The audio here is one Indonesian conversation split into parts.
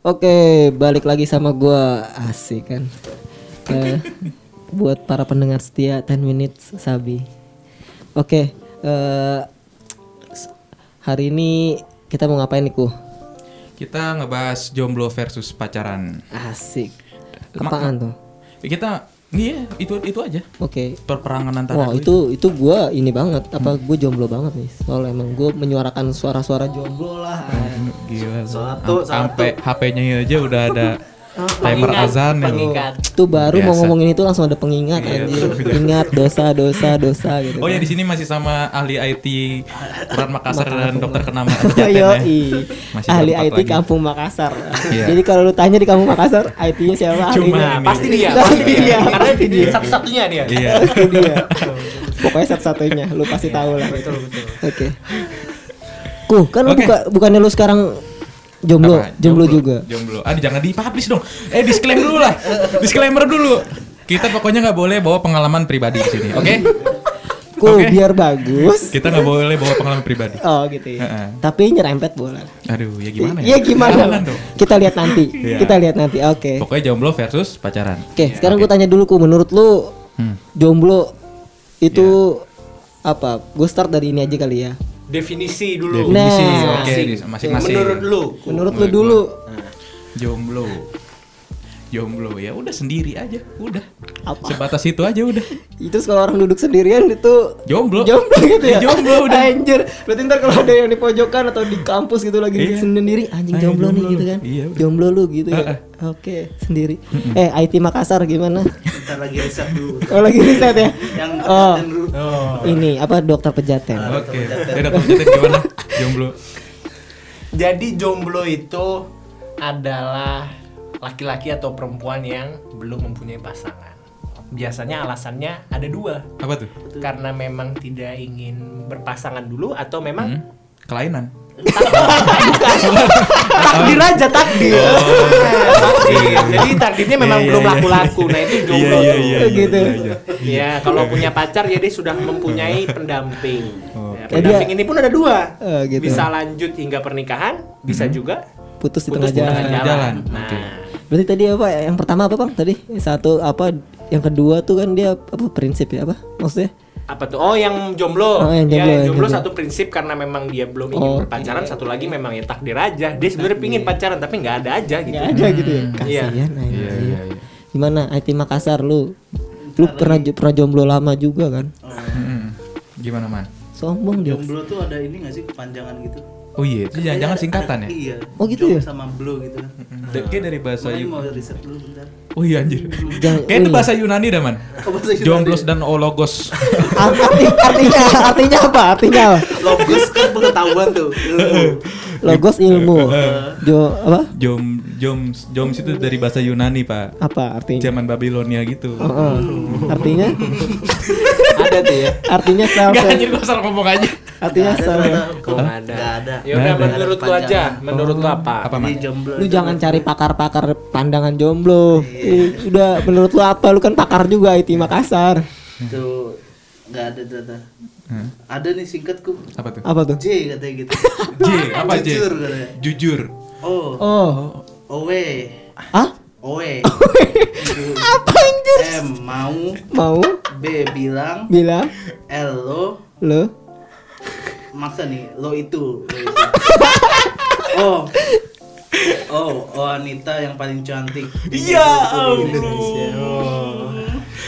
Oke, balik lagi sama gua asik kan. Eh, buat para pendengar setia 10 minutes Sabi. Oke, eh s- hari ini kita mau ngapain nih ku? Kita ngebahas jomblo versus pacaran. Asik. Apaan tuh? Kita iya itu itu aja. Oke. Perperangan antara Wah dua itu itu gua ini banget apa gue jomblo banget nih soalnya emang gue menyuarakan suara-suara jomblo lah Gila. Satu, Am- Sampai HP-nya aja udah ada timer azan ya. itu baru mau Biasa. ngomongin itu langsung ada pengingat Iya, anjir ingat dosa dosa dosa gitu Oh ya di sini masih sama ahli IT Quran Makassar dan dokter kenama ya. ahli Masih berempat IT lagi. Kampung Makassar. Iya. Jadi kalau lu tanya di Kampung Makassar, IT-nya siapa? Cuma ahlinya? ini. Pasti dia, Pasti pasti dia. Karena dia satu-satunya dia. Iya. Dia. Pokoknya satu-satunya, lu pasti tahu lah. Betul betul. Oke. Kuh, kan lu buka, bukannya lu sekarang jomblo, Apa? jomblo, juga. Jomblo. Ah jangan dipublish dong. Eh disclaimer dulu lah. Disclaimer dulu. Kita pokoknya nggak boleh bawa pengalaman pribadi di sini, oke? Kuh, Oke. biar bagus. Kita nggak boleh bawa pengalaman pribadi. Oh gitu ya. Heeh. Tapi nyerempet boleh. Aduh, ya gimana ya? Iya gimana? Dong. Kita lihat nanti. Iya. Kita lihat nanti. Oke. Pokoknya jomblo versus pacaran. Oke, sekarang gue tanya dulu ku, menurut lu Hmm. jomblo itu apa? Gue start dari ini aja kali ya. Definisi dulu. Definisi, Nah. oke, di- masing-masing. Menurut lu, Menurut lu dulu Jomblo. Jomblo ya udah sendiri aja, udah. Apa? Sebatas itu aja udah. itu kalau orang duduk sendirian itu Jomblo. jomblo gitu ya. Jomblo udah. Anjir. Berarti ntar kalau ada yang di pojokan atau di kampus gitu lagi Iya. sendiri anjing Ah, jomblo, nih jomblo gitu lu. kan. Iya, udah. jomblo lu gitu ya. Oke, sendiri. Eh, IT Makassar gimana? Ntar lagi riset dulu. Oh, lagi riset ya. Yang Oh. pejaten dulu. Ini apa dokter pejaten? Oke. Ya udah kamu gimana? Jomblo. Jadi jomblo itu adalah laki-laki atau perempuan yang belum mempunyai pasangan. Biasanya alasannya ada dua. Apa tuh? Karena memang tidak ingin berpasangan dulu atau memang Hmm? Kelainan. takdir aja takdir. Takdir. Jadi takdirnya memang Iya, iya, belum iya. laku-laku. Nah itu jomblo. Iya, iya, tuh. iya, Gitu. iya, iya. Ya, kalau punya pacar jadi sudah mempunyai pendamping. Oh. Ya, Jadi pendamping ini pun ada dua. Oh, gitu. Bisa lanjut hingga pernikahan, bisa juga Putus di putus tengah jalan. tengah Jalan. jalan. Oke. Nah, Berarti tadi apa? Yang pertama apa, Bang? Tadi satu apa? Yang kedua tuh kan dia apa prinsip ya apa? Maksudnya? apa tuh? Oh, yang jomblo. Oh, yang jomblo, ya, yang jomblo jomblo. satu prinsip karena memang dia belum ingin Oh, berpacaran, satu lagi memang ya takdir aja. Dia sebenarnya pingin pacaran tapi nggak ada aja gitu. Nggak ada gitu ya. Iya. Kasihan. Iya, iya, iya. Gimana IT Makassar lu? Lu pernah pernah jomblo lama juga kan? Mm-mm. Gimana, Man? Sombong dia. Jomblo tuh ada ini gak sih kepanjangan gitu? Oh iya, itu jangan, jangan singkatan ya? Iya. Oh, gitu ya? Sama blow gitu kan. D- Kayak dari bahasa Yunani. mau riset dulu bentar. Oh iya anjir. Kayak itu oh iya. bahasa Yunani dah, Man. Oh, bahasa Yunani. Jomblos dan ologos. Arti, artinya artinya apa? Artinya apa? Logos kan pengetahuan tuh. Logos ilmu. Jo apa? Jom jom joms itu dari bahasa Yunani, Pak. Apa artinya? Zaman Babilonia gitu. Heeh. Artinya? ada tuh ya. Artinya self Enggak anjir gua salah ngomong aja. Artinya self. Kok ada? Nggak ada. Ya udah menurut lu aja. Menurut lu apa? Apa. Lu itu jangan cari pakar-pakar pandangan jomblo. Ih, Udah menurut lu apa? Lu kan pakar juga IT Makassar. Tuh nggak ada data. Hah? Ada nih singkatku. Apa tuh? Apa tuh? J katanya gitu. J, apa J? Jujur katanya. Jujur. Oh, Oh. owe, Ah? Owe. Apa anjir? M mau, Mau. B bilang, bilang. L lo. Lu maksa nih lo itu, lo itu. oh. Oh oh wanita yang paling cantik. Iya, Indonesia.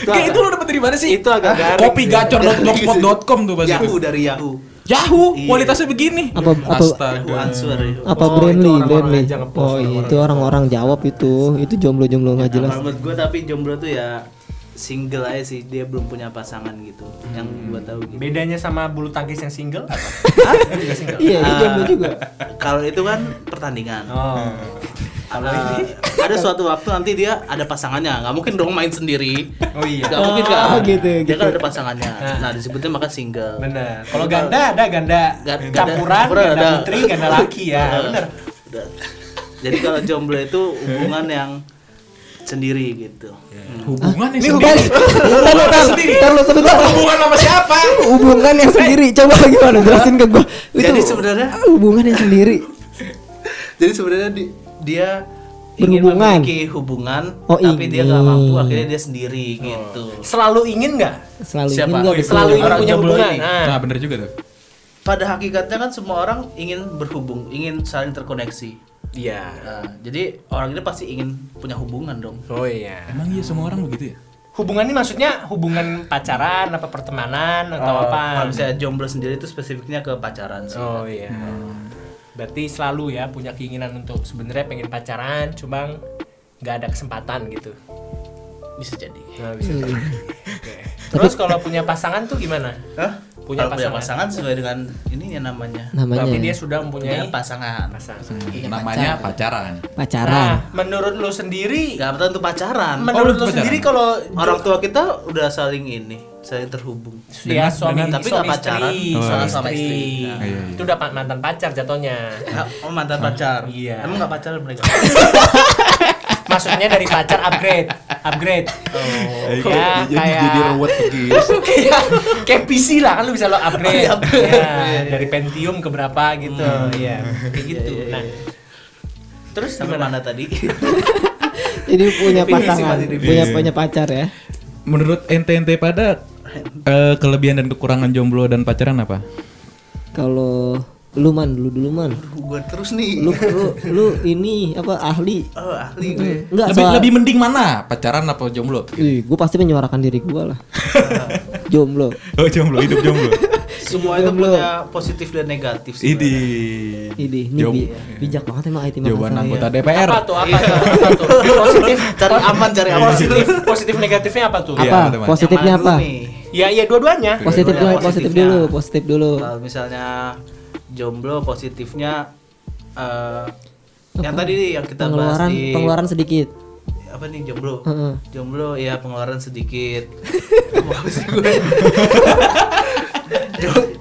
Kayak itu lu dapet dari mana sih? Itu agak garing. Kopi gacor.blogspot.com tuh bahasa Yahoo dari Yahoo Yahoo, Iya. kualitasnya begini. Apa- apa- Astaga. Answer Yahoo. apa Oh, Brandly, itu orang-orang Brandly. Oh, iya, itu orang-orang jawab itu. Itu jomblo-jomblo nggak jelas. Kalau menurut gue tapi jomblo tuh ya single aja sih dia belum punya pasangan gitu yang gue tahu gitu Bedanya sama bulu tangkis yang single apa? Juga single. Iya, itu jomblo juga. kalau itu kan pertandingan Oh. Kalau ada suatu waktu nanti dia ada pasangannya nggak mungkin dong main sendiri Oh iya. nggak mungkin kan Oh, gitu, dia gitu. kan ada pasangannya nah disebutnya maka single Bener. Kalau ganda ada ganda Ga- ganda- campuran, campuran ganda ada. putri, ganda laki ya. Bener. Udah. jadi kalau jomblo itu hubungan yang sendiri gitu Hubungan yang Ini sendiri. hubungan ntar, ntar lu sebentar. Hubungan sama siapa? Hubungan yang sendiri. Coba gimana jelasin ke gua. Itu Jadi sebenarnya- hubungan yang sendiri. Jadi sebenarnya di- dia ingin Berhubungan. memiliki hubungan, Oh, tapi dia nggak ingin. mampu, akhirnya dia sendiri gitu. Selalu ingin nggak? Selalu Siapa? ingin betul? Selalu ingin Orang punya hubungan. Nah, Nah, bener juga tuh. Pada hakikatnya kan semua orang ingin berhubung, ingin saling terkoneksi. iya. Nah, jadi orang ini pasti ingin punya hubungan dong. Oh iya. Emang iya semua orang begitu ya? Hubungan ini maksudnya hubungan pacaran apa pertemanan atau Oh, apa? Kalau misalnya jomblo sendiri itu spesifiknya ke pacaran sih. Oh iya. Berarti selalu ya punya keinginan untuk sebenarnya pengen pacaran, cuma nggak ada kesempatan gitu. Bisa jadi. Nah, bisa jadi. Oke. Terus kalau punya pasangan tuh gimana? Hah? Punya Kalau punya pasangan. pasangan sesuai dengan ini ya namanya. Namanya Berarti dia sudah mempunyai Punya pasangan. pasangan. Iya, Namanya pacaran. pacaran. pacaran. Nah, menurut lu sendiri, Gak tentu pacaran. menurut lu pacaran. sendiri kalau Orang tua kita udah saling ini, saling terhubung. ya suami dengan- Tapi nggak pacaran. Oh, suami iya. sama istri. istri. Iya, iya. Itu udah mantan pacar jatuhnya. Oh mantan pacar. Iya. Emang gak pacaran mereka? Maksudnya dari pacar upgrade, upgrade. Oh, ya jadi, kayak jadi ruwet begitu. kayak kayak PC lah kan lu bisa lo upgrade, Oh, iya, upgrade. Ya, Iya, iya. dari Pentium ke berapa gitu, ya kayak gitu. Iya, iya, Nah, iya. terus Sampai mana tadi? Ini punya pasangan, punya punya pacar ya. Menurut ente-ente pada eh, kelebihan dan kekurangan jomblo dan pacaran apa? Kalau lu man dulu dulu man. Gue terus nih. Lu lu lu ini apa ahli? Oh ahli gue. Enggak lebih soal- lebih mending mana? Pacaran apa jomblo? Ih, gue pasti menyuarakan diri gue lah. Jomblo. Oh jomblo, hidup jomblo. Semua itu punya positif dan negatif sih. Idi. Ini ini Jom- bi- bijak banget emang IT Jawaban anggota ya. DPR. Apa tuh? Apa tuh? Apa tuh? Positif, Cari aman, cari aman. Positif, positif negatifnya apa tuh? Iya, Apa? betul, Mas. Positifnya apa? dulu nih? Ya, iya dua-duanya. Positif dulu, positif positifnya. dulu, positif dulu. Kalau misalnya jomblo positifnya eh yang tadi yang kita bahas Pengeluaran di pengeluaran sedikit. apa nih jomblo? Heeh. Jomblo ya pengeluaran sedikit. Mau apa sih gue? Jo-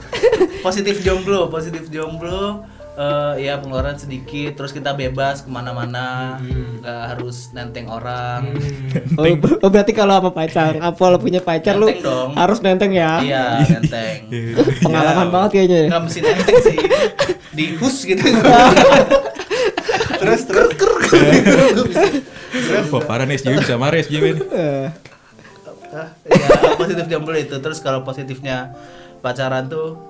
positif jomblo, positif jomblo. Eh, ya pengeluaran sedikit, terus kita bebas ke mana-mana, nggak harus nenteng orang. Oh, ber- oh, berarti kalau apa pacar, apa lo punya pacar lu dong. harus nenteng ya. Iya, nenteng. Pengalaman Ya, banget kayaknya. ya. Nggak mesti nenteng sih, di hus gitu. terus terus Wah parah nih SJW bisa marah SJW ya positif jomblo itu terus kalau positifnya pacaran tuh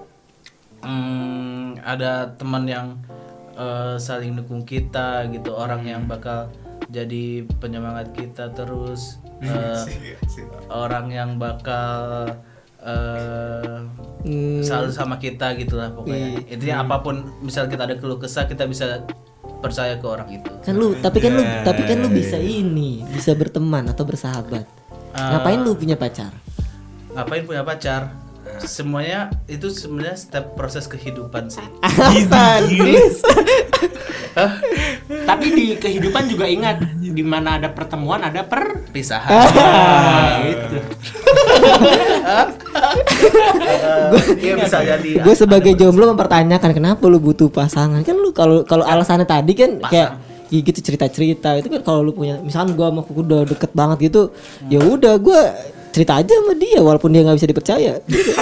hmm, ada teman yang eh, saling dukung kita gitu orang yang bakal jadi penyemangat kita terus eh, orang yang bakal eh, hmm, selalu sama kita gitu lah pokoknya intinya apa pun misal kita ada keluh kesah kita bisa percaya ke orang itu. Kan lu, tapi kan lu, tapi kan lu bisa ini, bisa berteman atau bersahabat. Ah. Ngapain lu punya pacar? ngapain punya pacar semuanya itu sebenarnya step proses kehidupan sih. Sadis. Tapi di kehidupan juga ingat di mana ada pertemuan ada per pisahan Ah. gitu. Iya bisa jadi. Gue sebagai jomblo mempertanyakan kenapa lu butuh pasangan? Kan lu kalau kalau alasannya tadi kan kayak ya gitu cerita-cerita. Itu kan kalau lu punya misalkan gua sama kuku udah deket banget gitu ya udah gua cerita aja sama dia walaupun dia nggak bisa dipercaya gitu.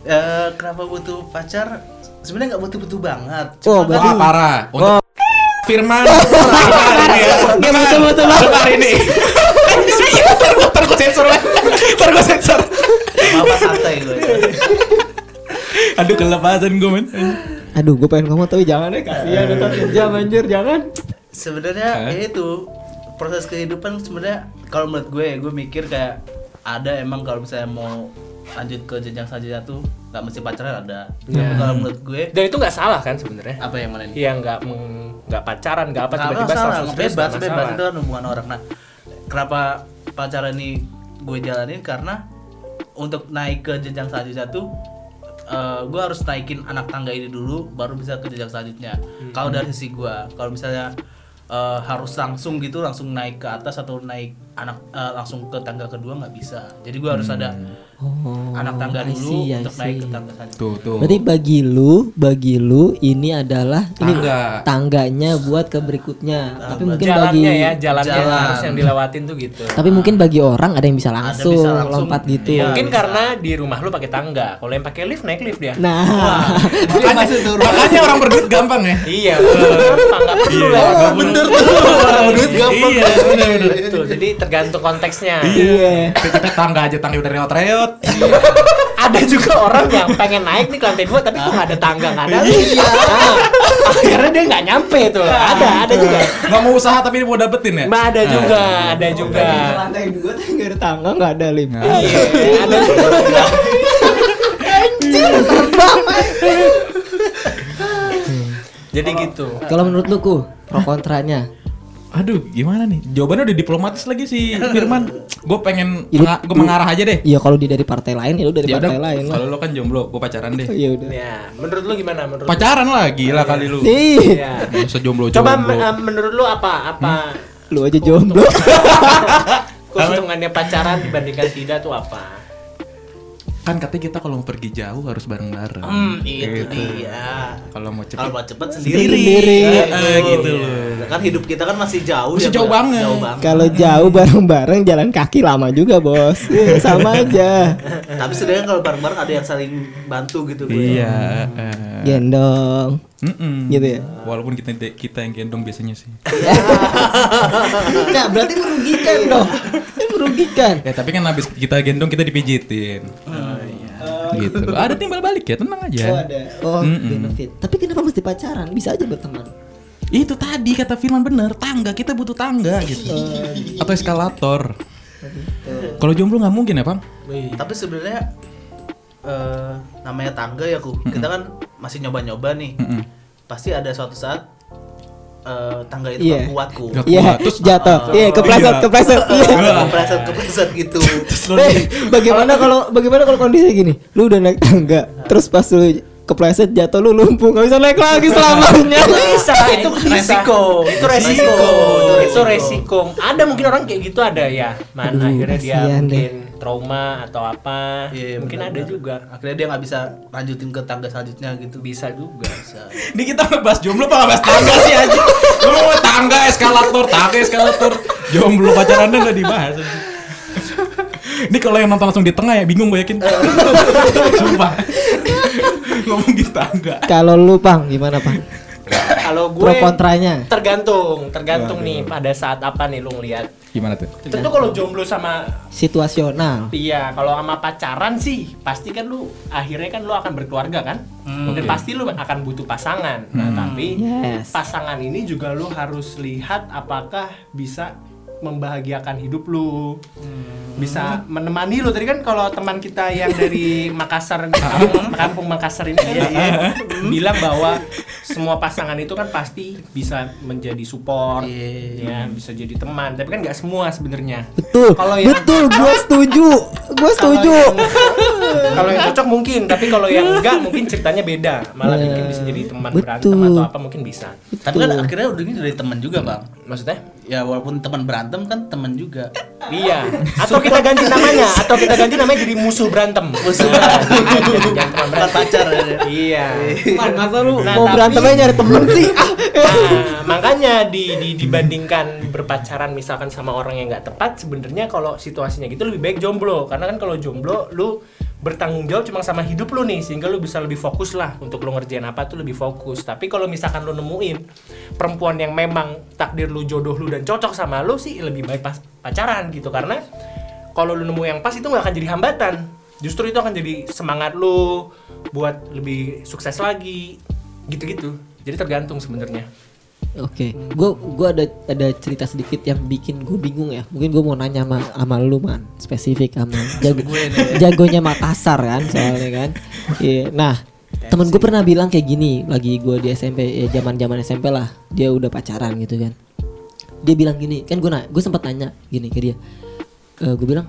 Eh, kenapa butuh pacar sebenarnya nggak butuh-butuh banget oh Wah berarti parah. Untuk Oh. Firman. Nggak betul-betul banget. Hari ini. Ntar gue sensor lah. Ntar gue sensor. santai gue Aduh kelepasan gue men. aduh gue pengen ngomong tapi jangan deh kasihan ntar jam anjir jangan sebenarnya ya itu proses kehidupan sebenarnya kalau menurut gue gue mikir kayak ada emang kalau misalnya mau lanjut ke jenjang selanjutnya tuh nggak mesti pacaran ada Tapi kalau menurut gue Dan itu nggak salah kan sebenarnya? apa yang mana ini Iya nggak nggak pacaran nggak apa tiba-tiba serius, bebas, bebas itu kan hubungan orang. Nah, kenapa pacaran ini gue jalanin karena untuk naik ke jenjang selanjutnya tuh eh, gue harus naikin anak tangga ini dulu, baru bisa ke jenjang selanjutnya. Kalau dari sisi gue, kalau misalnya eh, harus langsung gitu, langsung naik ke atas atau naik anak eh, langsung ke tangga kedua nggak bisa. Jadi gue harus ada Oh, anak tangga I dulu see, untuk naik ke tangga selanjutnya. Tuh, tuh. Berarti bagi lu, bagi lu ini adalah ini Tangga. tangganya buat ke berikutnya. Tapi mungkin bagi jalannya ya jalannya Jalan. harus yang dilewatin tuh gitu tapi mungkin bagi orang ada yang bisa langsung, bisa langsung. lompat gitu. Iya. mungkin karena di rumah lu pakai tangga kalau yang pakai lift naik lift dia Nah, makanya, makanya orang berduit gampang ya. iya gampang nggak perlu lah Oh, bener tuh. Duit gampang. Iya, bener, jadi tergantung konteksnya. Iya. Kita tangga aja tangga udah reot-reot. ada juga orang yang pengen naik nih ke lantai dua tapi kok nggak ada tangga nggak ada lift Nah, akhirnya dia nggak nyampe tuh. Ada ada juga. Nggak mau usaha tapi mau dapetin ya. Mbak ada juga ada juga. Lantai dua tuh nggak ada tangga, nggak ada lift. Nah. Iya, ada juga. Jadi gitu. Kalau menurut lu ku pro kontranya? Aduh, gimana nih? Jawabannya udah diplomatis lagi sih, Firman. Gue pengen, Iya. menga- gua mengarah aja deh. Iya kalau dia dari partai lain ya lu dari Ya udah, partai lain kalau lo kan jomblo, gue pacaran deh. Iya udah. ya menurut lu gimana menurut lu? Pacaran lah, gila kali lu. Nih, Iya. Masa jomblo coba jomblo. menurut lu apa apa lu aja jomblo. keuntungannya pacaran dibandingkan tidak tuh apa Kan katanya kita kalau mau pergi jauh harus bareng-bareng. Hmm, itu Gitu. dia. Kalau mau cepet Kalau mau cepet sendiri. Sendiri. Eh, Gitu. eh, gitu Iya. loh. Kan hidup kita kan masih jauh Masih ya, jauh banget. Jauh banget. Kalau jauh bareng-bareng jalan kaki lama juga bos. Iya, sama aja. Tapi sedangkan kalau bareng-bareng ada yang saling bantu gitu. Bro. Iya. eh. Gendong. Mm-mm. Gitu ya? Walaupun kita kita yang gendong biasanya sih. Nah, berarti merugikan dong. Merugikan. Ya tapi kan habis kita gendong kita dipijitin. Gitu. Ada timbal balik ya, tenang aja. Oh, ada. Oh, Mm-mm. benefit. Tapi kenapa mesti pacaran? Bisa aja berteman. Itu tadi kata Firman bener, tangga kita butuh tangga gitu. Atau eskalator. Kalau jomblo nggak mungkin ya, Bang? Tapi sebenarnya eh namanya tangga ya ku. Kita kan masih nyoba-nyoba nih. Pasti ada suatu saat eh tangga itu Iya. nggak kuat ku. Iya, kuat. Terus jatuh. Iya, kepleset, Iya. kepleset. Iya. Kepleset kepleset gitu. Eh, bagaimana kalau bagaimana kalau kondisi gini? Lu udah naik tangga, terus pas lu kepleset jatuh lu lumpuh, nggak bisa naik lagi selamanya. bisa itu resiko. itu resiko itu resiko ada mungkin orang kayak gitu ada ya man Aduh, akhirnya dia mungkin trauma atau apa Iya, mungkin benar, ada benar. juga Akhirnya dia nggak bisa lanjutin ke tangga selanjutnya gitu. bisa juga Ini kita ngebahas jomblo apa ngebahas tangga sih aja? Lu mau tangga, eskalator, tangga, eskalator. Jomblo pacarannya nggak dibahas. Ini kalau yang nonton langsung di tengah ya bingung gue yakin. Sumpah. Ngomongin tangga. Kalau lu Pang, gimana Pang? kalau Pro gue kontranya. tergantung tergantung nih pada saat apa nih lu ngeliat Gimana tuh? tentu kalau jomblo sama Situasional. Iya, kalau sama pacaran sih pasti kan lu akhirnya kan lu akan berkeluarga kan, dan pasti lu akan butuh pasangan. Nah, tapi Yes. pasangan ini juga lu harus lihat apakah bisa membahagiakan hidup lu, bisa menemani lu. Tadi kan kalau teman kita yang dari Makassar, kampung, kampung Makassar ini kan bilang bahwa semua pasangan itu kan pasti bisa menjadi support, Iya. ya bisa jadi teman. Tapi kan nggak semua sebenarnya. Betul. Kalau yang- Betul, gua setuju. Gua setuju. kalau yang cocok mungkin tapi kalau yang enggak mungkin ceritanya beda malah Ya, mungkin bisa jadi teman betul. berantem atau apa mungkin bisa Tapi kan akhirnya udah ini dari teman juga bang. maksudnya Ya walaupun teman berantem kan teman juga. iya atau kita ganti namanya atau kita ganti namanya jadi musuh berantem musuh berantem jangan teman pacar ya. iya Man, masa lu Nah, mau tapi- berantem aja nyari temen sih? Nah, makanya di, di- dibandingkan berpacaran misalkan sama orang yang nggak tepat, sebenarnya kalau situasinya gitu lebih baik jomblo. Karena kan kalau jomblo, lu bertanggung jawab cuma sama hidup lu nih, sehingga lu bisa lebih fokus lah untuk lu ngerjain apa tuh lebih fokus. Tapi kalau misalkan lu nemuin perempuan yang memang takdir lu jodoh lu dan cocok sama lu sih lebih baik pas pacaran gitu. Karena kalau lu nemu yang pas itu nggak akan jadi hambatan. Justru itu akan jadi semangat lu buat lebih sukses lagi gitu-gitu. Jadi tergantung sebenarnya. Oke, gua gua ada ada cerita sedikit yang bikin gue bingung ya. Mungkin gue mau nanya sama, sama lu man, spesifik sama jago, jagonya Makassar kan, soalnya kan. Iya. Nah, temen gue pernah bilang kayak gini, lagi gue di SMP, ya zaman zaman SMP lah, dia udah pacaran gitu kan. Dia bilang gini, kan gue gue sempat nanya gini ke dia, gue bilang,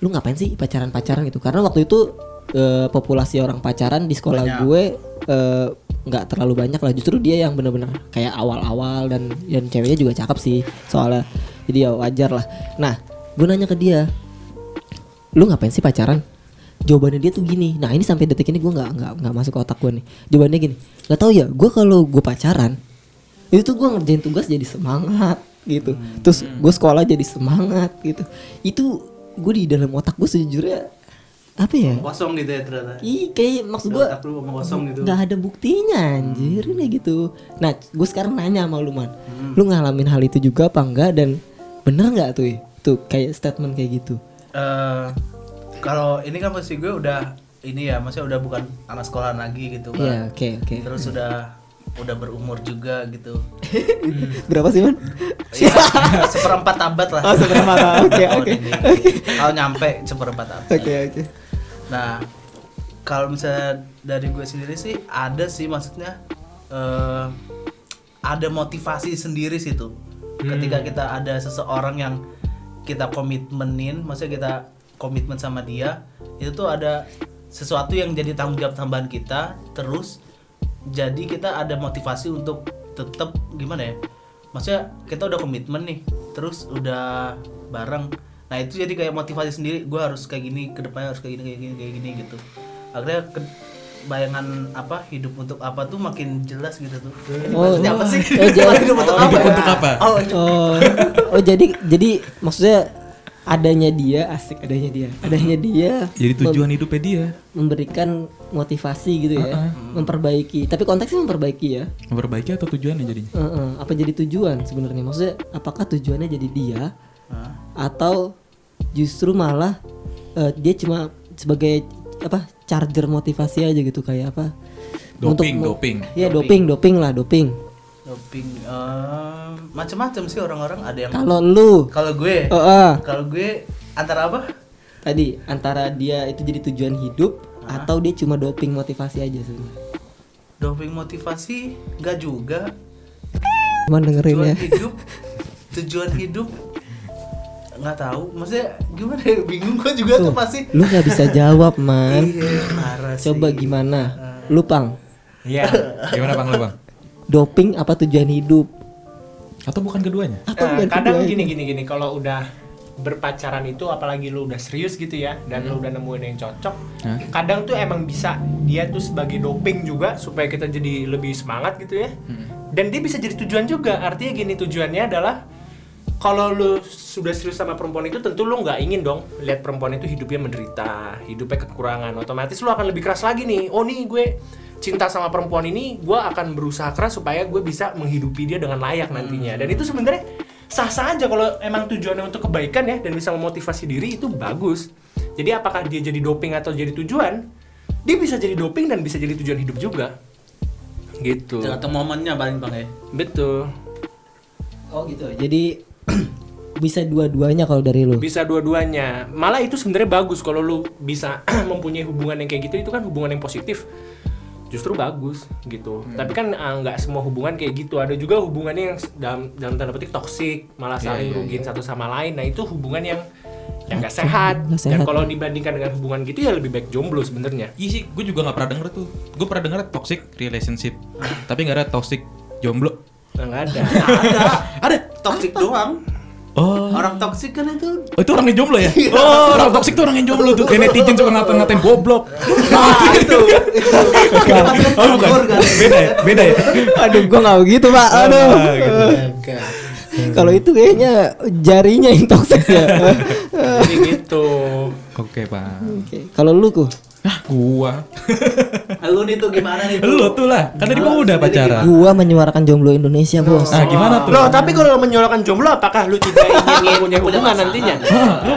lu ngapain sih pacaran pacaran gitu? Karena waktu itu eh, populasi orang pacaran di sekolah Banyak. gue eh, nggak terlalu banyak lah. Justru dia yang bener-bener kayak awal-awal dan dan ceweknya juga cakep sih soalnya. Jadi ya wajar lah. Nah gue nanya ke dia lu ngapain sih pacaran? Jawabannya dia tuh gini. Nah ini sampai detik ini gue nggak nggak nggak masuk ke otak gue nih. Jawabannya gini nggak tahu ya gue kalau gue pacaran itu tuh gue ngerjain tugas jadi semangat gitu. Terus gue sekolah jadi semangat gitu. Itu gue di dalam otak gue sejujurnya apa ya? Kosong gitu ya ternyata? Ih, kayak maksud gue kosong gitu. nggak ada buktinya anjir ini gitu. Nah gue sekarang nanya sama lu man. Lu ngalamin hal itu juga apa enggak? Dan bener nggak tuh? Tuh kayak statement kayak gitu. Eh, kalau ini kan pasti gue udah ini ya maksudnya udah bukan anak sekolah lagi gitu iya kan. oke oke. Terus udah udah berumur juga gitu. Berapa sih man ya, seperempat abad lah. Oh, seperempat abad. Oke, oke, kalau nyampe seperempat abad. Oke oke. Nah, kalau misalnya dari gue sendiri sih ada sih maksudnya eh ada motivasi sendiri sih tuh. Ketika kita ada seseorang yang kita komitmenin, maksudnya kita komitmen sama dia, itu tuh ada sesuatu yang jadi tanggung jawab tambahan kita, terus jadi kita ada motivasi untuk tetap gimana ya? Maksudnya kita udah komitmen nih, terus udah bareng. Nah itu jadi kayak motivasi sendiri. Gue harus kayak gini, ke depannya harus kayak gini, kayak gini, kayak gini gitu. Akhirnya ke- bayangan apa hidup untuk apa tuh makin jelas gitu tuh. Maksudnya apa sih? oh, hidup untuk Oh, apa? hidup ya? untuk apa? Oh, oh oh jadi jadi maksudnya adanya dia asik adanya dia. Adanya dia Jadi tujuan hidupnya dia. memberikan motivasi gitu ya. Memperbaiki. Tapi konteksnya memperbaiki ya. Memperbaiki atau tujuannya jadinya? Heeh, apa jadi tujuan sebenarnya? Maksudnya apakah tujuannya jadi dia? Hah? atau justru malah eh, dia cuma sebagai apa charger motivasi aja gitu kayak apa? Doping, mo- doping. Iya doping. doping lah doping doping eh, macam-macam sih orang-orang. Ada yang kalau lu. Kalau gue. Oh, ah, kalau gue antara apa? tadi antara dia itu jadi tujuan hidup atau dia cuma doping motivasi aja sebenarnya Doping motivasi? Enggak juga. cuman dengerin tujuan ya. hidup. Tujuan hidup. Nggak tahu. Maksudnya gimana ya? Bingung gue juga tuh pasti. lu nggak bisa jawab man. Iya parah sih. coba gimana lu pang. Iya. Gimana bang lu bang? Doping apa tujuan hidup? Atau bukan keduanya? apa Nah, bukan kadang keduanya? gini gini gini. Kalau udah berpacaran itu apalagi lu udah serius gitu ya dan lu udah nemuin yang cocok Hah? kadang tuh emang bisa dia tuh sebagai doping juga supaya kita jadi lebih semangat gitu ya. Dan dia bisa jadi tujuan juga. Artinya gini tujuannya adalah kalau lu sudah serius sama perempuan itu tentu lu nggak ingin dong lihat perempuan itu hidupnya menderita hidupnya kekurangan. Otomatis lu akan lebih keras lagi nih. Oh nih gue cinta sama perempuan ini gue akan berusaha keras supaya gue bisa menghidupi dia dengan layak nantinya. Dan itu sebenarnya sah-sah aja kalau emang tujuannya untuk kebaikan ya dan bisa memotivasi diri itu bagus. Jadi apakah dia jadi doping atau jadi tujuan? Dia bisa jadi doping dan bisa jadi tujuan hidup juga. Gitu. Tergantung momennya paling bang ya. Betul. Oh gitu. Jadi bisa dua-duanya kalau dari lu? Bisa dua-duanya. Malah itu sebenarnya bagus kalau lu bisa mempunyai hubungan yang kayak gitu itu kan hubungan yang positif justru bagus gitu tapi kan ah, nggak semua hubungan kayak gitu ada juga hubungannya yang dalam dalam tanda petik toksik malah Iya, saling iya, rugiin satu sama lain nah itu hubungan yang yang nggak sehat. Nggak dan sehat. kalau dibandingkan dengan hubungan gitu ya lebih baik jomblo sebenarnya Iya sih, gue juga gak pernah denger tuh. Gue pernah denger toxic relationship, tapi gak ada toxic jomblo. nggak ada ada Ada. toxic doang Oh, orang toxic kan itu? Oh itu orang yang jomblo ya? Oh, orang toxic tuh orang yang jomblo tuh. Kayak netizen suka ngatain-ngatain goblok. nah itu. Oh bukan, beda ya, beda ya. aduh gua nggak begitu pak. Aduh. Ah, gitu. kalau itu kayaknya jarinya yang toxic ya. Jadi gitu. Oke pak. oke kalau lu ku Ah, gua. lu nih tuh gimana nih Lu tuh lah, kan tadi gua udah pacaran. gua menyuarakan jomblo Indonesia bos Ah, gimana tuh? Loh, tapi kalau lo menyuarakan jomblo apakah lu tidak ingin punya hubungan nantinya?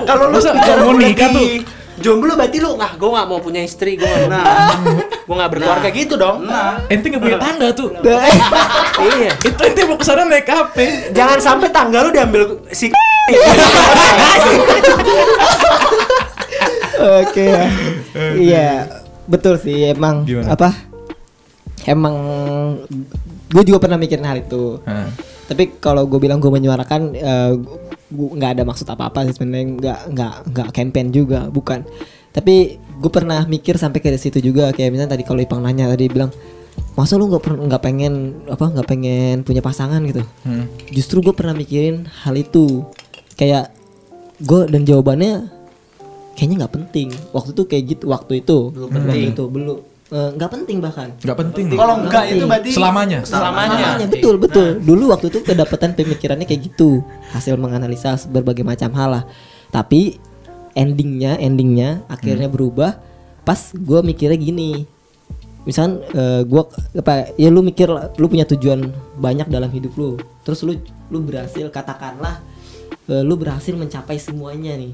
Kalau lu tidak mau nikah tuh? Jomblo berarti lu, nah gue gak mau punya istri, gue gak nah. gue gak berkeluarga gitu dong. nah Ente gak punya tangga tuh. iya. Itu ente mau ke sana naik apa? Jangan sampai tangga lu diambil si Oke ya. Iya, betul sih emang Gimana? apa? Emang gue juga pernah mikirin hal itu. Hah. Tapi kalau gue bilang gue menyuarakan eh, gue nggak ada maksud apa-apa sih sebenarnya nggak nggak nggak campaign juga, bukan. Tapi gue pernah mikir sampai ke situ juga kayak misalnya tadi kalau Ipang nanya tadi bilang masa lu nggak nggak pengen apa nggak pengen punya pasangan gitu Hmm. justru gue pernah mikirin hal itu kayak gue dan jawabannya kayaknya nggak penting waktu itu kayak gitu waktu itu Belum waktu penting. itu belum Eh, nggak penting bahkan Nggak penting. Kalau Nggak enggak itu berarti Selamanya. Selamanya. Makanya, betul betul. Dulu waktu itu kedapatan pemikirannya kayak gitu, hasil menganalisa berbagai macam hal lah. Tapi endingnya, endingnya akhirnya berubah. Pas gue mikirnya gini, misal gue apa ya lu mikir lu punya tujuan banyak dalam hidup lu, terus lu lu berhasil katakanlah eh, lu berhasil mencapai semuanya nih.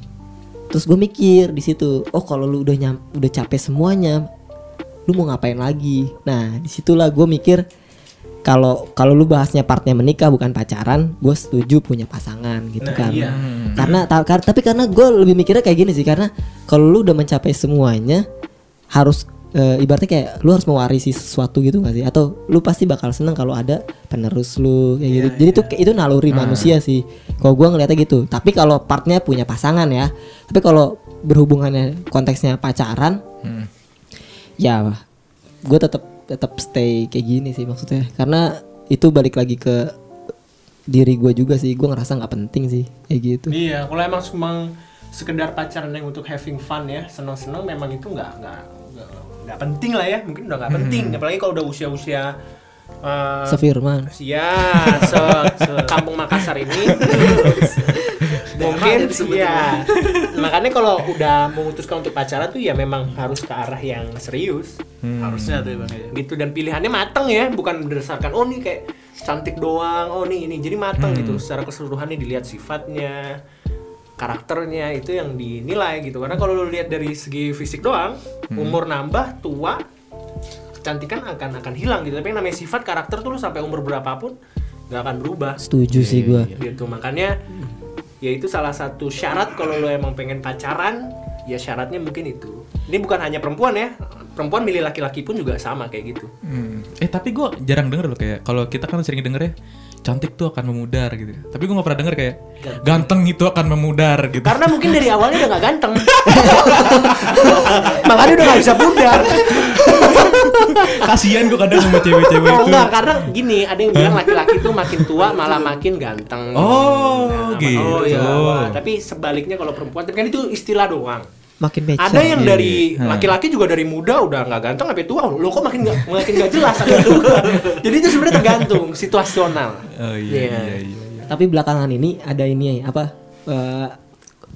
Terus gue mikir di situ, oh kalau lu udah nyam, udah capek semuanya, lu mau ngapain lagi? Nah di situlah gue mikir kalau kalau lu bahasnya partnya menikah bukan pacaran, gue setuju punya pasangan gitu Nah, kan. iya. Karena ta- kar- tapi karena gue lebih mikirnya kayak gini sih karena kalau lu udah mencapai semuanya harus eh, ibaratnya kayak lu harus mewarisi sesuatu gitu gak sih? Atau lu pasti bakal seneng kalau ada penerus lu kayak gitu. Jadi tuh kayak itu naluri manusia sih. Kalau gue ngeliatnya gitu. Tapi kalau partnya punya pasangan ya. Tapi kalau berhubungannya konteksnya pacaran, Hmm. ya gue tetap tetap stay kayak gini sih maksudnya karena itu balik lagi ke diri gue juga sih gue ngerasa nggak penting sih kayak gitu Iya, kalau emang memang sekedar pacaran yang untuk having fun ya, seneng-seneng memang itu nggak nggak nggak- penting lah ya, mungkin udah nggak penting. Apalagi kalau udah usia-usia eh, Sefirman ya se, se kampung Makassar ini. Mungkin ya makanya kalau udah memutuskan untuk pacaran tuh ya memang harus ke arah yang serius. Harusnya tuh bang ya. gitu dan pilihannya matang ya bukan berdasarkan oh nih kayak cantik doang oh nih ini. Jadi matang gitu secara keseluruhannya dilihat sifatnya karakternya itu yang dinilai gitu. Karena kalau lu lihat dari segi fisik doang umur nambah tua kecantikan akan akan hilang gitu. Tapi yang namanya sifat karakter tuh lu sampai umur berapapun nggak akan berubah. Setuju sih gue gitu. Makanya ya itu salah satu syarat kalau lo emang pengen pacaran ya syaratnya mungkin itu. Ini bukan hanya perempuan ya. Perempuan milih laki-laki pun juga sama kayak gitu. Hmm. Eh tapi gue jarang denger loh kayak kalau kita kan sering denger ya cantik tuh akan memudar gitu. Tapi gue gak pernah denger kayak ganteng itu akan memudar gitu. karena mungkin dari awalnya udah nggak ganteng makanya udah nggak bisa pudar Kasihan gue kadang sama cewek-cewek oh itu. enggak karena gini ada yang bilang laki-laki tuh makin tua malah makin ganteng Oh, Nah, gitu. oh iya Wah, tapi sebaliknya kalau perempuan tapi kan itu istilah doang makin mecer Ada yang Iya, dari iya. laki-laki juga dari muda udah nggak ganteng sampai tua. Lo kok makin nggak makin nggak jelas. Jadi itu sebenarnya tergantung situasional. Oh iya Iya. iya iya. iya. tapi belakangan ini ada ini apa eh,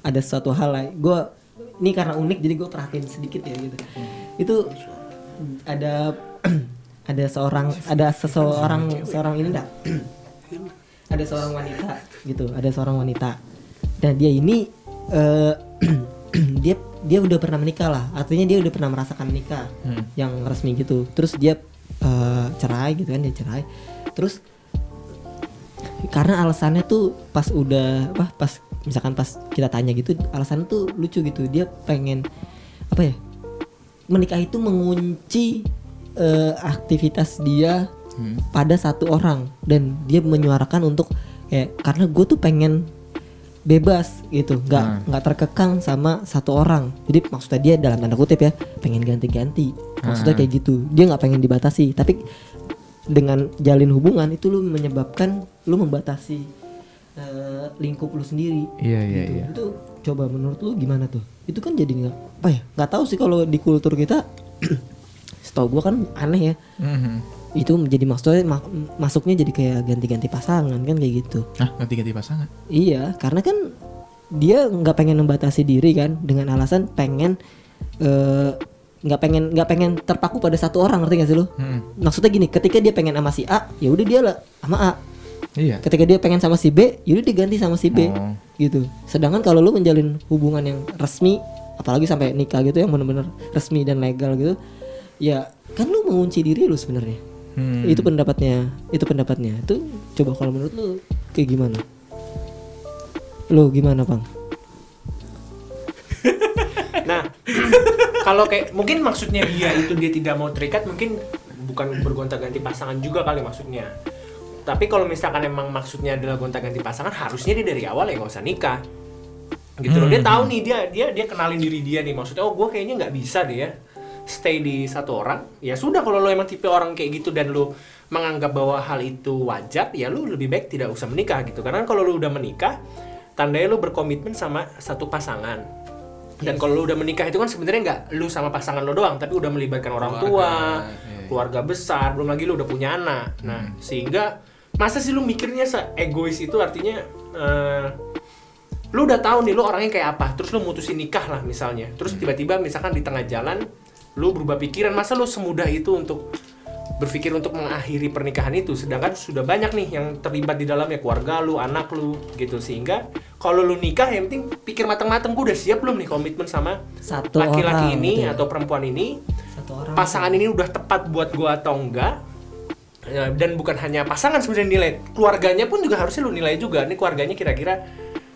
ada suatu hal lah gue ini karena unik jadi gue perhatiin sedikit ya gitu itu ada ada seorang ada seseorang seorang ini enggak ada seorang wanita gitu ada seorang wanita dan dia ini eh, dia dia udah pernah menikah lah. Artinya dia udah pernah merasakan nikah yang resmi gitu. Terus dia eh, cerai gitu kan dia cerai. Terus karena alasannya tuh pas udah apa pas misalkan pas kita tanya gitu alasannya tuh lucu gitu. Dia pengen apa ya menikah itu mengunci eh, aktivitas dia pada satu orang. Dan dia menyuarakan untuk kayak karena gue tuh pengen bebas gitu. Nggak nggak terkekang sama satu orang. Jadi maksudnya dia dalam tanda kutip ya pengen ganti-ganti. Maksudnya kayak gitu. Dia nggak pengen dibatasi. Tapi dengan jalin hubungan itu lu menyebabkan lu membatasi eh, lingkup lu sendiri. Iya iya gitu. iya. itu coba menurut lu gimana tuh? Itu kan jadi nggak apa ya nggak tahu sih kalau di kultur kita setahu gua kan aneh ya. Mhm. Itu menjadi maksudnya ma- masuknya jadi kayak ganti-ganti pasangan kan kayak gitu Ah ganti-ganti pasangan. Iya, karena kan dia nggak pengen membatasi diri kan dengan alasan pengen eh, nggak pengen nggak pengen terpaku pada satu orang ngerti gak sih lu? Hmm. Maksudnya gini, ketika dia pengen sama si A, ya udah dia lah sama A. Iya. Ketika dia pengen sama si B, ya udah diganti sama si B. Oh. Gitu. Sedangkan kalau lu menjalin hubungan yang resmi, apalagi sampai nikah gitu yang benar-benar resmi dan legal gitu, ya kan lu mengunci diri lu sebenarnya. Hmm. Itu pendapatnya, itu pendapatnya. Itu coba kalau menurut lu kayak gimana? Lu gimana, Bang? Nah, kalau kayak mungkin maksudnya dia itu dia tidak mau terikat mungkin bukan bergonta-ganti pasangan juga kali maksudnya. Tapi kalau misalkan emang maksudnya adalah gonta-ganti pasangan, harusnya dia dari awal ya nggak usah nikah. Gitu loh. Dia tahu nih dia dia dia kenalin diri dia nih. Maksudnya oh gue kayaknya nggak bisa deh ya stay di satu orang. Ya sudah kalau lo emang tipe orang kayak gitu dan lo menganggap bahwa hal itu wajar, ya lu lebih baik tidak usah menikah gitu. Karena kalau lu udah menikah, tandanya lu berkomitmen sama satu pasangan Dan kalau lu udah menikah itu kan sebenarnya nggak lu sama pasangan lo doang, tapi udah melibatkan orang tua, keluarga besar, belum lagi lu udah punya anak. Nah, sehingga masa sih lu mikirnya se egois itu artinya eh, lu udah tahu nih lu orangnya kayak apa, terus lu mutusin nikah lah misalnya. Terus tiba-tiba misalkan di tengah jalan lu berubah pikiran, masa lu semudah itu untuk berpikir untuk mengakhiri pernikahan itu? Sedangkan sudah banyak nih yang terlibat di dalamnya keluarga lu anak lu gitu. Sehingga kalau lu nikah yang penting pikir matang-matang gue udah siap belum nih komitmen sama Satu laki-laki ini gitu ya. atau perempuan ini? Satu orang. pasangan ini udah tepat buat gua atau enggak? Ya, dan bukan hanya pasangan sebenarnya nilai keluarganya pun juga harusnya lu nilai juga. Nih keluarganya kira-kira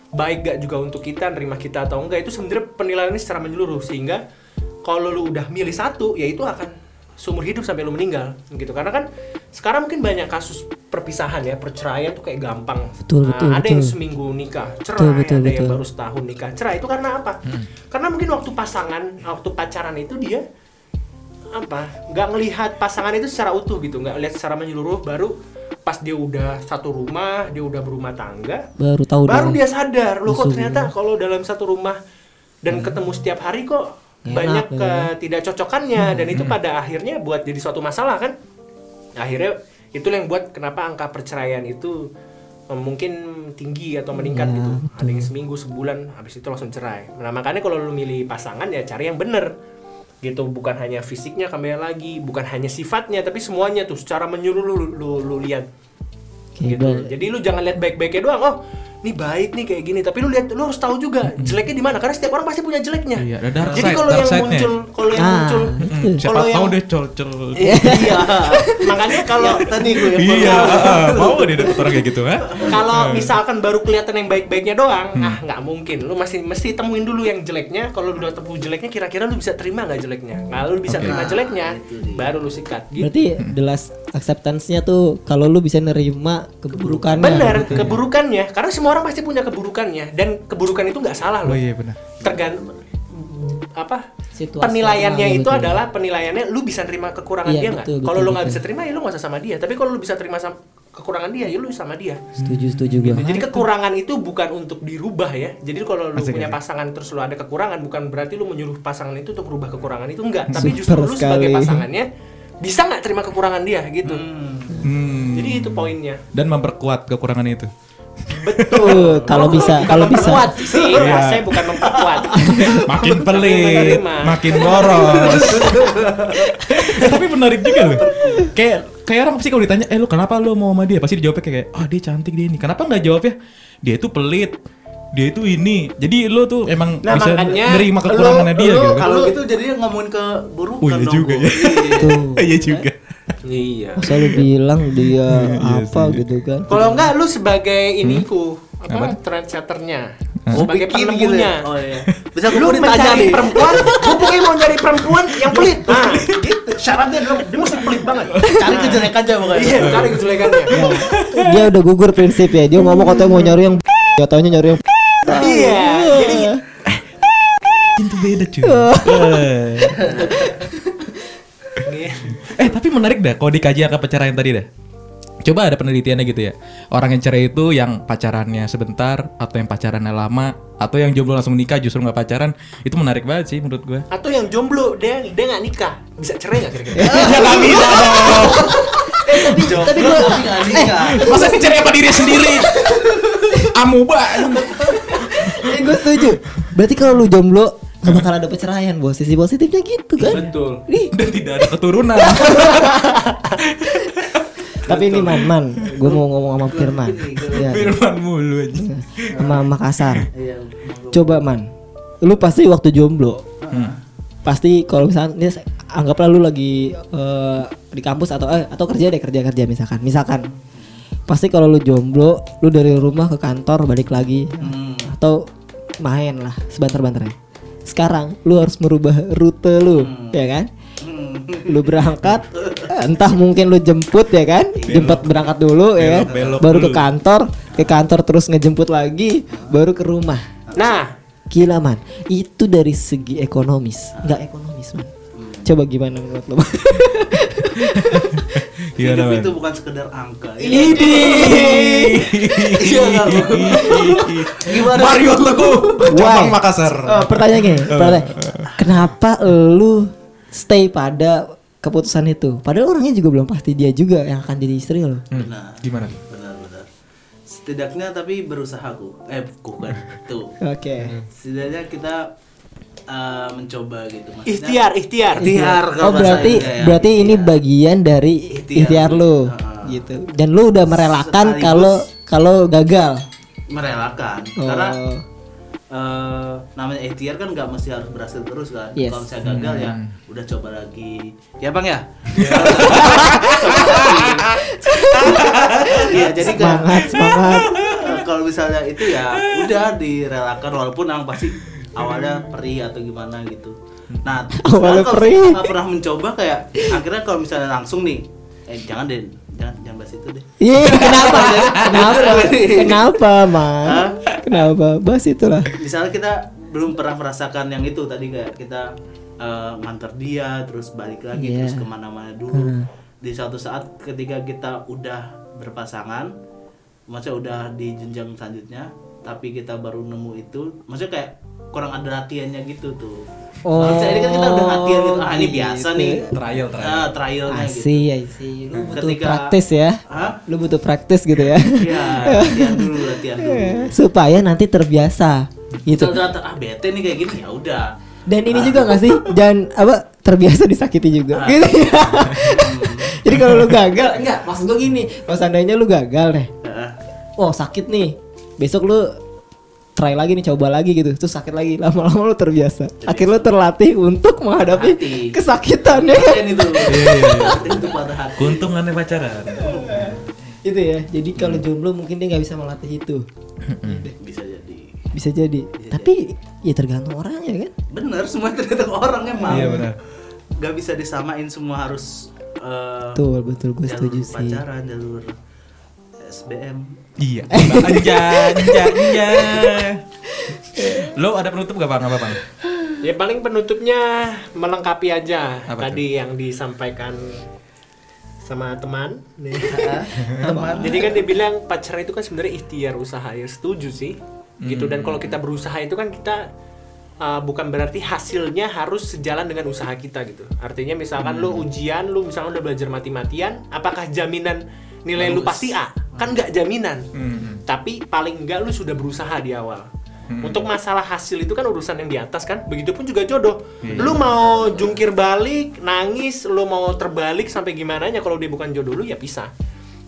baik gak juga untuk kita nerima kita atau enggak? Itu sebenarnya penilaiannya secara menyeluruh sehingga kalau lu udah milih satu ya itu akan seumur hidup sampai lu meninggal gitu. Karena kan sekarang mungkin banyak kasus perpisahan ya perceraian tuh kayak gampang. Betul, Nah, betul, ada yang betul. seminggu nikah cerai Betul, betul, ada yang betul. baru setahun nikah. Cerai itu karena apa? Karena mungkin waktu pasangan waktu pacaran itu dia apa? Nggak ngelihat pasangan itu secara utuh gitu nggak lihat secara menyeluruh baru pas dia udah satu rumah dia udah berumah tangga baru tahu baru dia. sadar loh kok ternyata kalau dalam satu rumah dan ketemu setiap hari kok Banyak ya. ketidakcocokannya dan itu pada akhirnya buat jadi suatu masalah kan? Akhirnya itu yang buat kenapa angka perceraian itu eh, mungkin tinggi atau meningkat Ya, gitu. Ada yang seminggu sebulan habis itu langsung cerai. Nah makanya kalau lu milih pasangan ya cari yang bener. Gitu bukan hanya fisiknya kembali lagi bukan hanya sifatnya tapi semuanya tuh secara menyeluruh lu, lu, lu lihat. Gitu. Jadi lu jangan lihat baik-baiknya doang. Oh, ini baik nih kayak gini. Tapi lu lihat lu harus tahu juga jeleknya di mana karena setiap orang pasti punya jeleknya. Iya, ada dark Jadi kalau yang muncul kalau yang Ah, muncul. Hmm, siapa kalau tahu yang deh col-col. iya. Makanya kalau tadi gue yang Iya, ah, mau deh dapet orang kayak gitu, ha? kalau misalkan baru kelihatan yang baik-baiknya doang, ah nggak mungkin. Lu masih mesti temuin dulu yang jeleknya. Kalau lu udah temu jeleknya, kira-kira lu bisa terima nggak jeleknya? Nah, lu bisa terima jeleknya, baru lu sikat. Gitu. Berarti the last acceptance-nya tuh kalau lu bisa nerima keburukannya. Bener, gitu ya. keburukannya. Karena semua orang pasti punya keburukannya dan keburukan itu nggak salah loh. Oh iya benar. tergantung apa Situasi penilaiannya itu betul. adalah penilaiannya lu bisa terima kekurangan Iya, dia nggak kalau lu nggak bisa terima ya lu nggak usah sama dia tapi kalau lu bisa terima sama kekurangan dia ya lu sama dia Setuju, setuju gue. jadi kekurangan itu bukan untuk dirubah ya jadi kalau lu Asik, punya pasangan terus lu ada kekurangan bukan berarti lu menyuruh pasangan itu untuk merubah kekurangan itu enggak tapi Super justru lu sebagai pasangannya bisa nggak terima kekurangan dia gitu Hmm. jadi itu poinnya Dan memperkuat kekurangan itu. Betul, kalau bisa, kalau bisa. memperkuat sih Iya. saya bukan memperkuat makin pelit, makin boros. Eh, tapi menarik juga loh. Kayak kayak orang pasti kalau ditanya, eh lu kenapa lu mau sama dia? Pasti dijawabnya kayak, ah dia cantik dia ini. Kenapa nggak jawabnya? Dia itu pelit. Dia itu ini. Jadi lu tuh emang Nah, bisa makanya nerima kekurangannya dia lu, gitu kan. Kalau itu jadinya ngomongin ke burukan Oh iya juga ya. Iya. Tuh. Iya juga. Iya Masa lu bilang dia Iya apa gitu kan? Kalau enggak lu sebagai iniku Hmm? Apa? apa trendsetternya Oh, sebagai bikin gitu ya? Oh iya. Bisa Lu mencari nih. perempuan, gue pokoknya mau nyari perempuan yang pelit. Nah, gitu. Syaratnya dulu dia mesti pelit banget. Cari kejelekan aja pokoknya. Iya, cari kejelekannya. Dia udah gugur prinsip ya. Dia ngomong katanya mau nyari yang ya taunya nyari yang Iya. Jadi Itu beda cuy. Eh. Eh tapi menarik dah kalau dikaji angka perceraian tadi dah. Coba ada penelitiannya gitu ya. Orang yang cerai itu yang pacarannya sebentar atau yang pacarannya lama atau yang jomblo langsung nikah justru nggak pacaran itu menarik banget sih menurut gue. atau yang jomblo dia dia nggak nikah bisa cerai nggak kira-kira? ya nggak bisa dong. Tapi gue tapi nggak nikah. Masa sih cerai apa diri sendiri? Amuba. Eh gue setuju. Berarti kalau lu jomblo gak bakal ada perceraian bos. Sisi positifnya gitu kan? Betul. Ih, Dan tidak ada keturunan. tapi ini man man, gue mau ngomong sama Firman. Ya, Firman mulu aja. sama Makassar. Iya. Coba man, lu pasti waktu jomblo, Hmm. pasti kalau misalnya anggaplah lu lagi eh, di kampus atau eh, atau kerja deh kerja kerja misalkan, misalkan pasti kalau lu jomblo, lu dari rumah ke kantor balik lagi Hmm. atau main lah sebentar-bentar ya. Sekarang lu harus merubah rute lu, ya kan? Hmm. Lu berangkat, entah mungkin lu jemput ya kan? Jemput berangkat dulu ya kan? Belok-belok Baru ke dulu. kantor, ke kantor terus ngejemput lagi, baru ke rumah. Nah, Gila man, itu dari segi ekonomis, nggak ekonomis man. Coba gimana menurut lo? Iya, hidup itu bukan sekedar angka. Idi. Iya? Gimana? Mario Teguh, Cabang? Makassar. Oh, pertanyaan gini, pertanyaan. Kenapa lu stay pada keputusan itu? Padahal orangnya juga belum pasti dia juga yang akan jadi istri lo. Hmm, Benar. Gimana? Benar-benar. Setidaknya tapi berusaha ku. Eh bukan. Tuh. Oke. Setidaknya kita eh, mencoba gitu. Maksudnya, Ikhtiar, ikhtiar. Ikhtiar Oh berarti bahasa Indonesia ya. berarti ini bagian dari Ikhtiar. ikhtiar lu Heeh. gitu. Dan lu udah merelakan kalau kalau gagal. merelakan Oh. karena eh, namanya ikhtiar kan nggak mesti harus berhasil terus kan Yes. kalau misalnya gagal ya udah coba lagi ya bang ya Iya jadi kan Semangat, semangat. eh, kalau misalnya itu ya udah direlakan walaupun yang pasti awalnya perih atau gimana gitu nah Awalnya perih. nggak pernah mencoba kayak akhirnya kalau misalnya langsung nih eh jangan deh jangan jangan bahas itu deh Iya, kenapa? kenapa? Kenapa, Man? Hah? Kenapa? Bahas itulah. misalnya kita belum pernah merasakan yang itu tadi kayak kita eh, nganter dia terus balik lagi Iya. terus ke mana-mana dulu di suatu saat ketika kita udah berpasangan maksudnya udah di jenjang selanjutnya tapi kita baru nemu itu maksudnya kayak kurang ada latihannya gitu tuh Oh, Harusnya ini kan kita udah latihan gitu ah ini biasa gitu. nih Trial, trial. ah, trialnya I gitu I see. Lu butuh Ketika- praktis ya. Hah? Lu butuh praktis gitu ya. Iya, latihan dulu, latihan dulu. Supaya nanti terbiasa gitu. Kalau ternyata ah bete nih kayak gini ya udah. Dan ini juga gak sih? Dan apa terbiasa disakiti juga. Ah. Gitu. Jadi kalau lu gagal, enggak, maksud gue gini, kalau seandainya lu gagal deh. Heeh. Oh, sakit nih. Besok lu try lagi nih, coba lagi gitu. Terus sakit lagi, lama-lama lu terbiasa. Akhirnya lu terlatih untuk menghadapi Hati. kesakitan ya kan? Itu. Iya, iya, iya. Hati. Keuntungannya pacaran. Itu ya. Jadi kalau jomblo mungkin dia nggak bisa melatih itu. Bisa jadi. Bisa jadi. Tapi ya tergantung orangnya kan. Bener, semua tergantung orang emang. Iya benar. Gak bisa disamain semua harus eh, Betul, betul gue setuju sih. pacaran, jalur SBM. Iya. Anja, anja, anja. Lo ada penutup gak bang? Apa bang? Ya paling penutupnya melengkapi aja Apa tadi yang disampaikan sama teman. Nih. Teman. Jadi kan dia bilang pacaran itu kan sebenarnya ikhtiar usaha ya setuju sih. Gitu dan kalau kita berusaha itu kan kita uh, bukan berarti hasilnya harus sejalan dengan usaha kita gitu. Artinya misalkan lu ujian, lu misalkan udah belajar mati-matian, apakah jaminan nilai lu Bagus. pasti A? Kan nggak jaminan. Hmm. Tapi paling enggak lu sudah berusaha di awal. Untuk masalah hasil itu kan urusan yang di atas kan. Begitupun juga jodoh. Lu mau jungkir balik, nangis, lu mau terbalik sampai gimana nya kalau dia bukan jodoh lu ya pisah.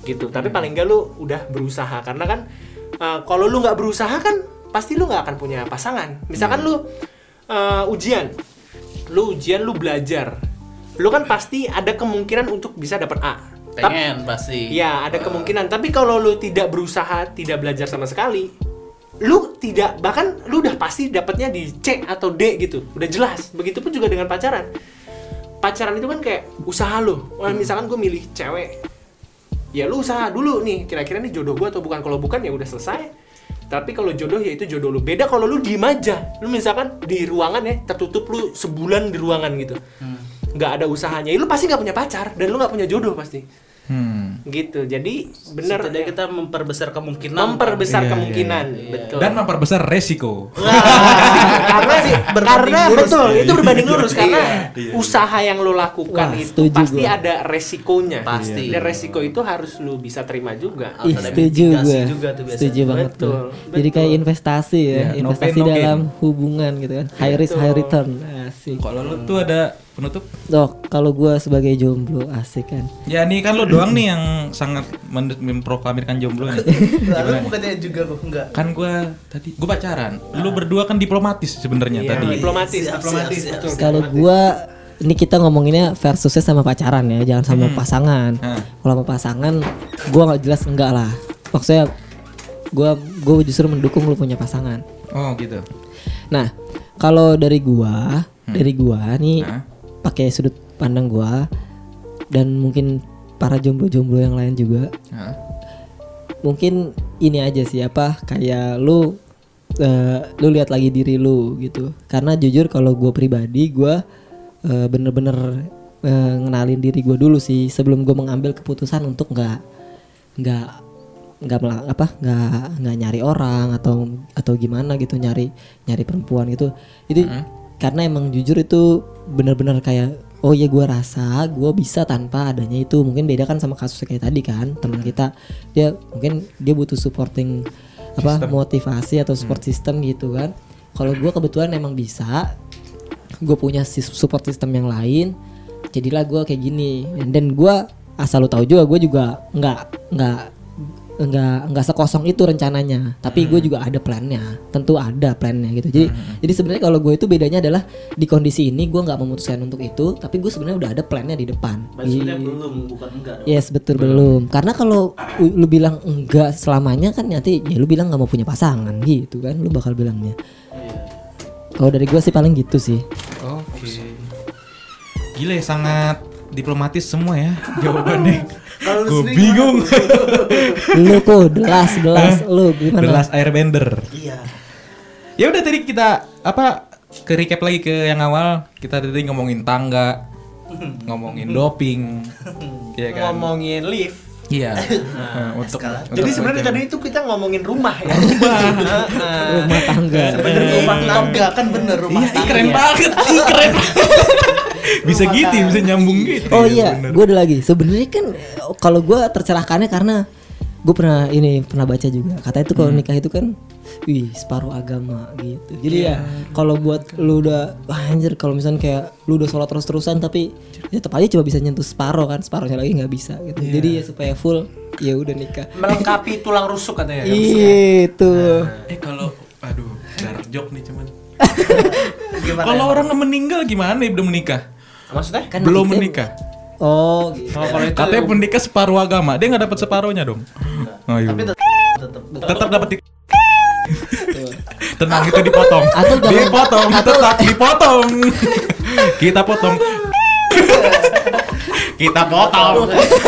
Gitu. Tapi paling enggak lu udah berusaha karena kan uh, kalau lu nggak berusaha kan pasti lu nggak akan punya pasangan. Misalkan lu uh, ujian. Lu ujian lu belajar. Lu kan pasti ada kemungkinan untuk bisa dapat A. Pengen pasti. Ya, ada kemungkinan. Tapi kalau lu tidak berusaha, tidak belajar sama sekali, lu tidak bahkan lu udah pasti dapatnya di C atau D gitu. Udah jelas. Begitupun juga dengan pacaran. Pacaran itu kan kayak usaha lu. Wah, misalkan gue milih cewek. Ya lu usaha dulu nih, kira-kira nih jodoh gue atau bukan. Kalau bukan ya udah selesai. Tapi kalau jodoh ya itu jodoh lu. Beda kalau lu diem aja. Lu misalkan di ruangan ya, tertutup lu sebulan di ruangan gitu. Nggak ada usahanya. Ya, lu pasti nggak punya pacar dan lu nggak punya jodoh pasti Hmm. gitu jadi bener Setidaknya kita memperbesar kemungkinan. memperbesar Iya, iya, kemungkinan iya. betul Dan memperbesar resiko. karena sih berbanding karena lurus. betul itu berbanding lurus karena Iya. usaha yang lo lakukan Wah, itu pasti gua. ada resikonya Pasti. dan resiko itu harus lo bisa terima juga Ih, setuju mitigasi gue. juga tuh biasanya. Setuju banget Betul, tuh. Jadi betul. kayak investasi ya, Iya, no investasi pain, no gain. dalam hubungan gitu kan. High risk, high return. Asik. Kalau lo tuh ada penutup? Dok, kalau gue sebagai jomblo asik kan. Ya nih kan lo doang nih yang sangat memproklamirkan jomblo nih. Lalu bukannya juga kok enggak. Kan gua tadi gua pacaran. Lu berdua kan diplomatis sebenarnya Iya, tadi. diplomatis Siap, diplomatis siap, siap. betul, Kalau gue ini kita ngomonginnya versusnya sama pacaran ya, jangan sama pasangan. Hah. Kalau sama pasangan, gue nggak jelas enggak lah. Maksudnya gue gue justru mendukung lu punya pasangan. Oh gitu. Nah, kalau dari gua, dari gua nih Hah? pakai sudut pandang gua dan mungkin para jomblo-jomblo yang lain juga, Hah? mungkin ini aja sih apa kayak lu eh, lu lihat lagi diri lu gitu. Karena jujur kalau gua pribadi gua eh, bener-bener eh, ngenalin diri gue dulu sih sebelum gue mengambil keputusan untuk nggak nggak nggak apa nggak nggak nyari orang atau atau gimana gitu nyari nyari perempuan gitu itu karena emang jujur itu benar-benar kayak oh ya gue rasa gue bisa tanpa adanya itu. Mungkin beda kan sama kasus kayak tadi kan teman kita. Dia mungkin dia butuh supporting apa motivasi atau support system gitu kan. Kalau gue kebetulan emang bisa gue punya si support system yang lain jadilah gue kayak gini. Dan gue asal lu tahu juga gue juga nggak nggak nggak nggak sekosong itu rencananya tapi gue juga ada plannya tentu ada plannya gitu jadi jadi sebenarnya kalau gue itu bedanya adalah di kondisi ini gue nggak memutuskan untuk itu tapi gue sebenarnya udah ada plannya di depan sebenarnya Gitu. belum bukan enggak dong. Yes betul belum. Karena kalau lu bilang enggak selamanya kan nanti ya lu bilang nggak mau punya pasangan gitu kan lu bakal bilangnya. Kalau dari gue sih paling gitu sih. Oke. Gila ya sangat diplomatis semua ya jawabannya. Kalau lu sendiri bingung. lu kok delas delas lu gimana? The Last Airbender. Iya. Ya udah tadi kita apa ke recap lagi ke yang awal kita tadi ngomongin tangga, ngomongin doping, ya kan? Ngomongin lift. Iya. Nah, untuk, untuk Jadi sebenarnya tadi itu kita ngomongin rumah ya. Rumah. Rumah tangga. Sebenarnya rumah Tangga kan bener rumah Iya, tangga. keren banget, ih, keren. Bisa gitu, bisa nyambung gitu. Oh ya, iya, bener. gue ada lagi. Sebenarnya kan eh, kalau gue tercerahkannya karena gue pernah ini pernah baca juga. Katanya itu Hmm. kalau nikah itu kan, wih separuh agama gitu. Jadi Iya. ya kalau buat lu udah wah, anjir kalau misalnya kayak lu udah sholat terus terusan tapi ya tetap aja cuma bisa nyentuh separuh kan, separuhnya lagi nggak bisa gitu. Iya. Jadi ya supaya full ya udah nikah. Melengkapi tulang rusuk katanya. Itu. Eh kalau aduh, dark joke nih cuman. Kalau ya? orang meninggal gimana belum menikah? Maksudnya? Kan belum menikah. Oh, gitu. Oh, kalau itu Katanya menikah separuh agama, dia nggak dapat separuhnya dong. Oh, iya. Tapi tetap tetap dapat di Tenang itu dipotong. Atau jangan- dipotong, tetap dipotong. Kita potong. Kita potong.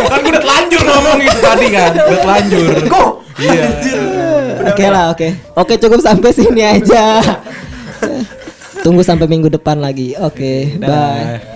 Kan gue udah telanjur ngomong itu tadi kan. Udah telanjur. Go. Iya. Oke lah, oke. Oke, cukup sampai sini aja. Tunggu sampai minggu depan lagi. Oke, bye. Dah.